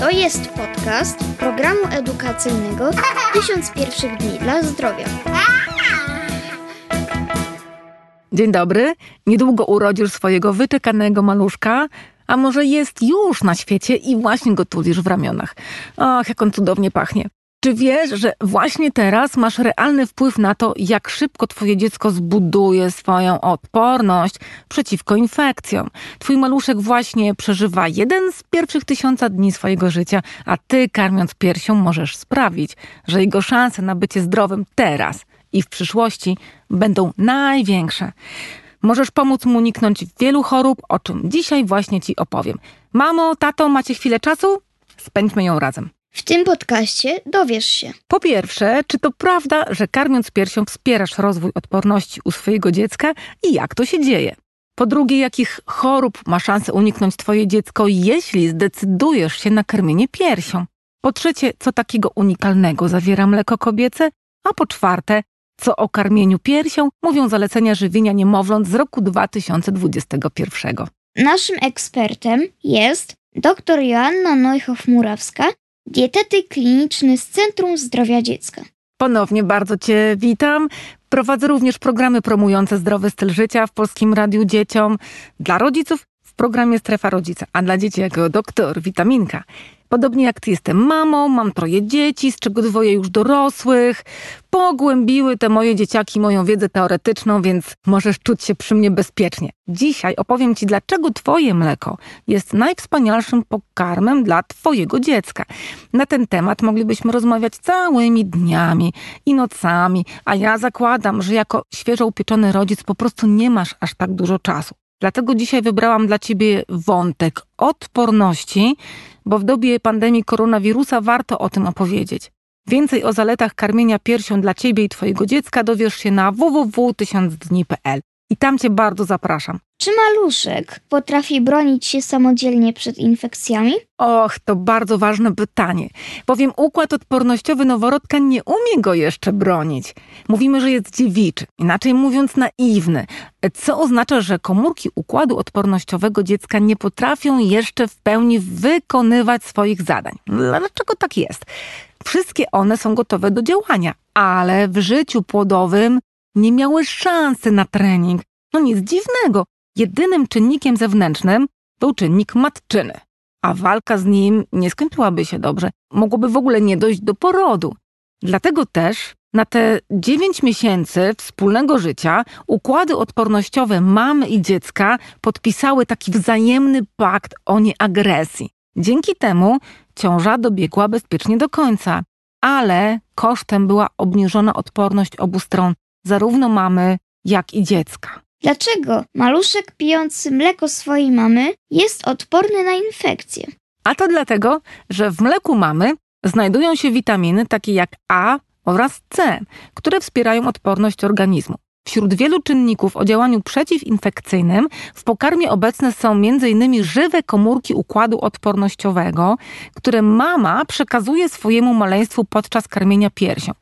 To jest podcast programu edukacyjnego 1000 pierwszych dni dla zdrowia. Dzień dobry. Niedługo urodzisz swojego wyczekanego maluszka, a może jest już na świecie i właśnie go tulisz w ramionach. Ach, jak on cudownie pachnie. Czy wiesz, że właśnie teraz masz realny wpływ na to, jak szybko twoje dziecko zbuduje swoją odporność przeciwko infekcjom? Twój maluszek właśnie przeżywa jeden z pierwszych tysiąca dni swojego życia, a ty karmiąc piersią możesz sprawić, że jego szanse na bycie zdrowym teraz i w przyszłości będą największe. Możesz pomóc mu uniknąć wielu chorób, o czym dzisiaj właśnie ci opowiem. Mamo, tato, macie chwilę czasu? Spędźmy ją razem. W tym podcaście dowiesz się, Po pierwsze, czy to prawda, że karmiąc piersią wspierasz rozwój odporności u swojego dziecka i jak to się dzieje? Po drugie, jakich chorób ma szansę uniknąć twoje dziecko, jeśli zdecydujesz się na karmienie piersią? Po trzecie, co takiego unikalnego zawiera mleko kobiece? A po czwarte, co o karmieniu piersią mówią zalecenia żywienia niemowląt z roku 2021. naszym ekspertem jest dr Joanna Neuhoff-Murawska, dietetyk kliniczny z Centrum Zdrowia Dziecka. Ponownie bardzo Cię witam. Prowadzę również programy promujące zdrowy styl życia w Polskim Radiu Dzieciom. Dla rodziców programie Strefa Rodzica, a dla dzieci jako doktor Witaminka. Podobnie jak Ty jestem mamą, mam troje dzieci, z czego dwoje już dorosłych. Pogłębiły te moje dzieciaki moją wiedzę teoretyczną, więc możesz czuć się przy mnie bezpiecznie. Dzisiaj opowiem Ci, dlaczego Twoje mleko jest najwspanialszym pokarmem dla Twojego dziecka. Na ten temat moglibyśmy rozmawiać całymi dniami i nocami, a ja zakładam, że jako świeżo upieczony rodzic po prostu nie masz aż tak dużo czasu. Dlatego dzisiaj wybrałam dla Ciebie wątek odporności, bo w dobie pandemii koronawirusa warto o tym opowiedzieć. Więcej o zaletach karmienia piersią dla Ciebie i Twojego dziecka dowiesz się na www.1000dni.pl i tam Cię bardzo zapraszam. Czy maluszek potrafi bronić się samodzielnie przed infekcjami? Och, to bardzo ważne pytanie, bowiem układ odpornościowy noworodka nie umie go jeszcze bronić. Mówimy, że jest dziewiczy, inaczej mówiąc naiwny, co oznacza, że komórki układu odpornościowego dziecka nie potrafią jeszcze w pełni wykonywać swoich zadań. Dlaczego tak jest? Wszystkie one są gotowe do działania, ale w życiu płodowym nie miały szansy na trening. No nic dziwnego. Jedynym czynnikiem zewnętrznym był czynnik matczyny, a walka z nim nie skończyłaby się dobrze. Mogłoby w ogóle nie dojść do porodu. Dlatego też na te 9 miesięcy wspólnego życia układy odpornościowe mamy i dziecka podpisały taki wzajemny pakt o nieagresji. Dzięki temu ciąża dobiegła bezpiecznie do końca, ale kosztem była obniżona odporność obu stron, zarówno mamy, jak i dziecka. Dlaczego maluszek pijący mleko swojej mamy jest odporny na infekcje? A to dlatego, że w mleku mamy znajdują się witaminy takie jak A oraz C, które wspierają odporność organizmu. Wśród wielu czynników o działaniu przeciwinfekcyjnym w pokarmie obecne są m.in. żywe komórki układu odpornościowego, które mama przekazuje swojemu maleństwu podczas karmienia piersią.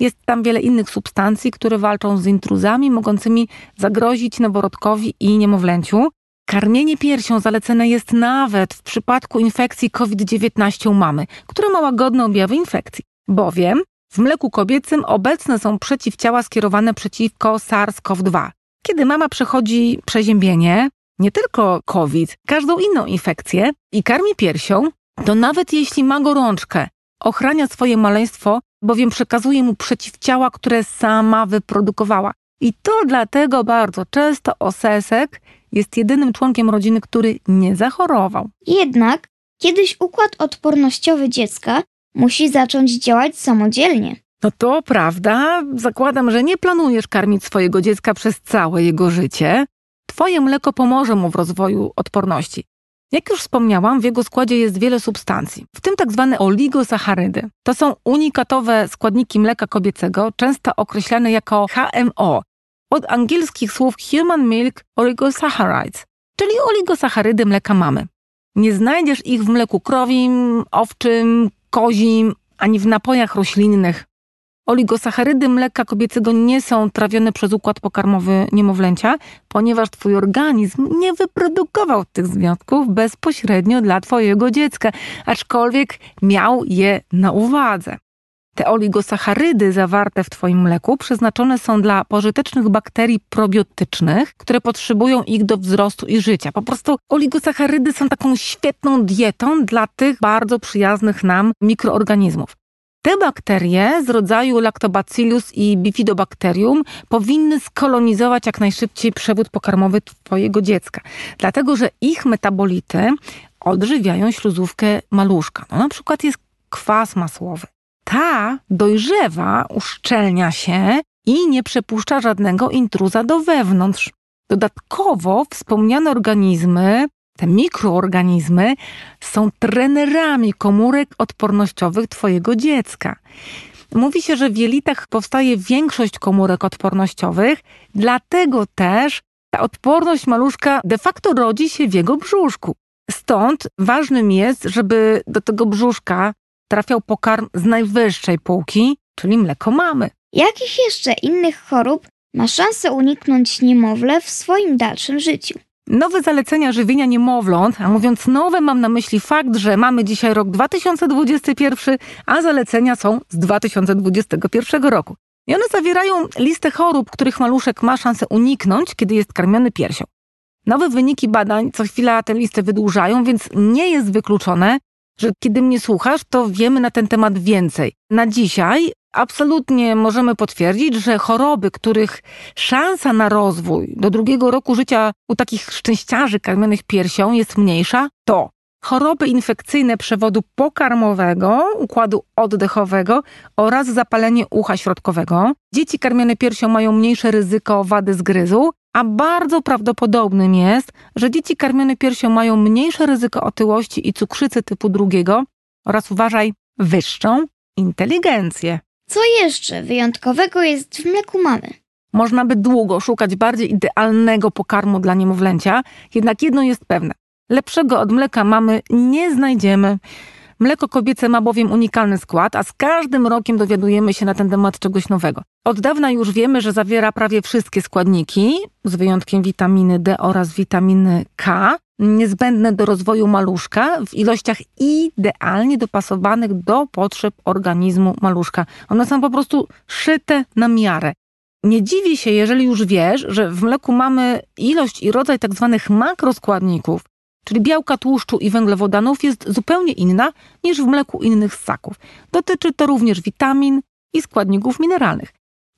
Jest tam wiele innych substancji, które walczą z intruzami mogącymi zagrozić noworodkowi i niemowlęciu. Karmienie piersią zalecane jest nawet w przypadku infekcji COVID-19 u mamy, która ma łagodne objawy infekcji, bowiem w mleku kobiecym obecne są przeciwciała skierowane przeciwko SARS-CoV-2. Kiedy mama przechodzi przeziębienie, nie tylko COVID, każdą inną infekcję i karmi piersią, to nawet jeśli ma gorączkę, ochrania swoje maleństwo, bowiem przekazuje mu przeciwciała, które sama wyprodukowała. I to dlatego bardzo często osesek jest jedynym członkiem rodziny, który nie zachorował. Jednak kiedyś układ odpornościowy dziecka musi zacząć działać samodzielnie. No to prawda, zakładam, że nie planujesz karmić swojego dziecka przez całe jego życie. Twoje mleko pomoże mu w rozwoju odporności. Jak już wspomniałam, w jego składzie jest wiele substancji, w tym tak zwane oligosacharydy. To są unikatowe składniki mleka kobiecego, często określane jako HMO, od angielskich słów Human Milk Oligosaccharides, czyli oligosacharydy mleka mamy. Nie znajdziesz ich w mleku krowim, owczym, kozim, ani w napojach roślinnych. Oligosacharydy mleka kobiecego nie są trawione przez układ pokarmowy niemowlęcia, ponieważ twój organizm nie wyprodukował tych związków bezpośrednio dla twojego dziecka, aczkolwiek miał je na uwadze. Te oligosacharydy zawarte w Twoim mleku przeznaczone są dla pożytecznych bakterii probiotycznych, które potrzebują ich do wzrostu i życia. Po prostu oligosacharydy są taką świetną dietą dla tych bardzo przyjaznych nam mikroorganizmów. Te bakterie z rodzaju Lactobacillus i Bifidobacterium powinny skolonizować jak najszybciej przewód pokarmowy Twojego dziecka, dlatego że ich metabolity odżywiają śluzówkę maluszka. No, na przykład jest kwas masłowy ta dojrzewa, uszczelnia się i nie przepuszcza żadnego intruza do wewnątrz. Dodatkowo wspomniane organizmy, te mikroorganizmy, są trenerami komórek odpornościowych Twojego dziecka. Mówi się, że w jelitach powstaje większość komórek odpornościowych, dlatego też ta odporność maluszka de facto rodzi się w jego brzuszku. Stąd ważnym jest, żeby do tego brzuszka trafiał pokarm z najwyższej półki, czyli mleko mamy. Jakich jeszcze innych chorób ma szansę uniknąć niemowlę w swoim dalszym życiu? Nowe zalecenia żywienia niemowląt, a mówiąc nowe, mam na myśli fakt, że mamy dzisiaj rok 2021, a zalecenia są z 2021 roku. I one zawierają listę chorób, których maluszek ma szansę uniknąć, kiedy jest karmiony piersią. Nowe wyniki badań co chwila tę listę wydłużają, więc nie jest wykluczone, że kiedy mnie słuchasz, to wiemy na ten temat więcej. Na dzisiaj absolutnie możemy potwierdzić, że choroby, których szansa na rozwój do drugiego roku życia u takich szczęściarzy karmionych piersią jest mniejsza, to choroby infekcyjne przewodu pokarmowego, układu oddechowego oraz zapalenie ucha środkowego. Dzieci karmione piersią mają mniejsze ryzyko wady zgryzu, a bardzo prawdopodobnym jest, że dzieci karmione piersią mają mniejsze ryzyko otyłości i cukrzycy typu drugiego oraz uważaj, wyższą inteligencję. Co jeszcze wyjątkowego jest w mleku mamy? Można by długo szukać bardziej idealnego pokarmu dla niemowlęcia, jednak jedno jest pewne. Lepszego od mleka mamy nie znajdziemy. Mleko kobiece ma bowiem unikalny skład, a z każdym rokiem dowiadujemy się na ten temat czegoś nowego. Od dawna już wiemy, że zawiera prawie wszystkie składniki, z wyjątkiem witaminy D oraz witaminy K, niezbędne do rozwoju maluszka w ilościach idealnie dopasowanych do potrzeb organizmu maluszka. One są po prostu szyte na miarę. Nie dziwi się, jeżeli już wiesz, że w mleku mamy ilość i rodzaj tak zwanych makroskładników, czyli białka, tłuszczu i węglowodanów, jest zupełnie inna niż w mleku innych ssaków. Dotyczy to również witamin i składników mineralnych.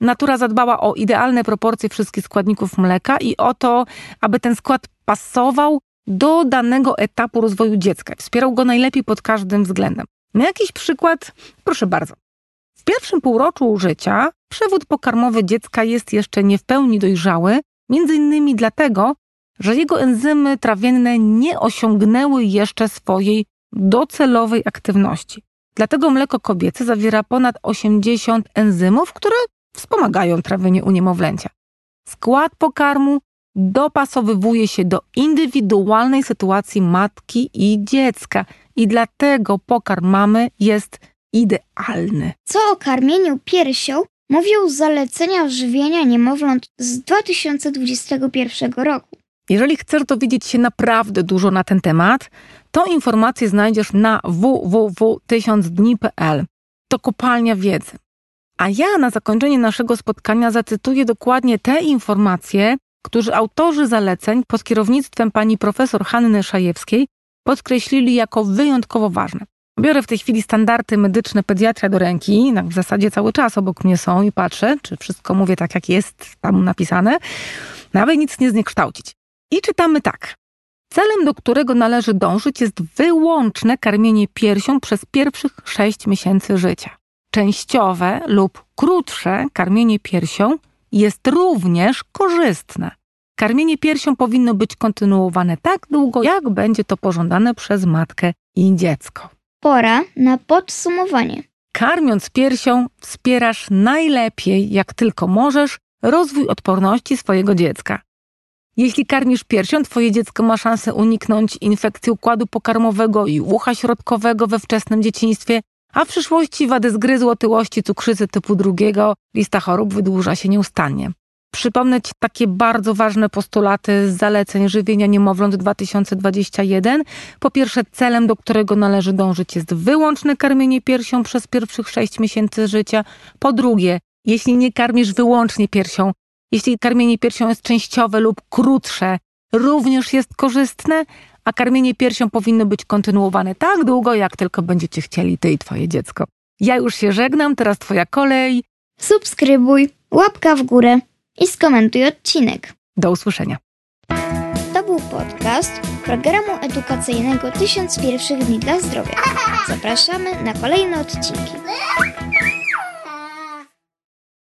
Natura zadbała o idealne proporcje wszystkich składników mleka i o to, aby ten skład pasował do danego etapu rozwoju dziecka. Wspierał go najlepiej pod każdym względem. Na jakiś przykład, proszę bardzo. W pierwszym półroczu życia przewód pokarmowy dziecka jest jeszcze nie w pełni dojrzały, między innymi dlatego, że jego enzymy trawienne nie osiągnęły jeszcze swojej docelowej aktywności. Dlatego mleko kobiece zawiera ponad 80 enzymów, które wspomagają trawienie u niemowlęcia. Skład pokarmu dopasowywuje się do indywidualnej sytuacji matki i dziecka i dlatego pokarm mamy jest idealny. Co o karmieniu piersią mówią zalecenia żywienia niemowląt z 2021 roku. Jeżeli chcesz dowiedzieć się naprawdę dużo na ten temat, to informacje znajdziesz na www.1000dni.pl. To kopalnia wiedzy. A ja na zakończenie naszego spotkania zacytuję dokładnie te informacje, które autorzy zaleceń pod kierownictwem pani profesor Hanny Szajewskiej podkreślili jako wyjątkowo ważne. Biorę w tej chwili standardy medyczne pediatra do ręki, w zasadzie cały czas obok mnie są i patrzę, czy wszystko mówię tak, jak jest tam napisane, nawet nic nie zniekształcić. I czytamy tak. Celem, do którego należy dążyć, jest wyłączne karmienie piersią przez pierwszych 6 miesięcy życia. Częściowe lub krótsze karmienie piersią jest również korzystne. Karmienie piersią powinno być kontynuowane tak długo, jak będzie to pożądane przez matkę i dziecko. Pora na podsumowanie. Karmiąc piersią, wspierasz najlepiej, jak tylko możesz, rozwój odporności swojego dziecka. Jeśli karmisz piersią, twoje dziecko ma szansę uniknąć infekcji układu pokarmowego i ucha środkowego we wczesnym dzieciństwie, A w przyszłości wady zgryzu, otyłości, cukrzycy typu drugiego, lista chorób wydłuża się nieustannie. Przypomnę Ci takie bardzo ważne postulaty z zaleceń żywienia niemowląt 2021. Po pierwsze, celem, do którego należy dążyć, jest wyłączne karmienie piersią przez pierwszych 6 miesięcy życia. Po drugie, jeśli nie karmisz wyłącznie piersią, jeśli karmienie piersią jest częściowe lub krótsze, również jest korzystne, a karmienie piersią powinno być kontynuowane tak długo, jak tylko będziecie chcieli ty i twoje dziecko. Ja już się żegnam, teraz twoja kolej. Subskrybuj, łapka w górę i skomentuj odcinek. Do usłyszenia. To był podcast programu edukacyjnego 1001 dni dla zdrowia. Zapraszamy na kolejne odcinki.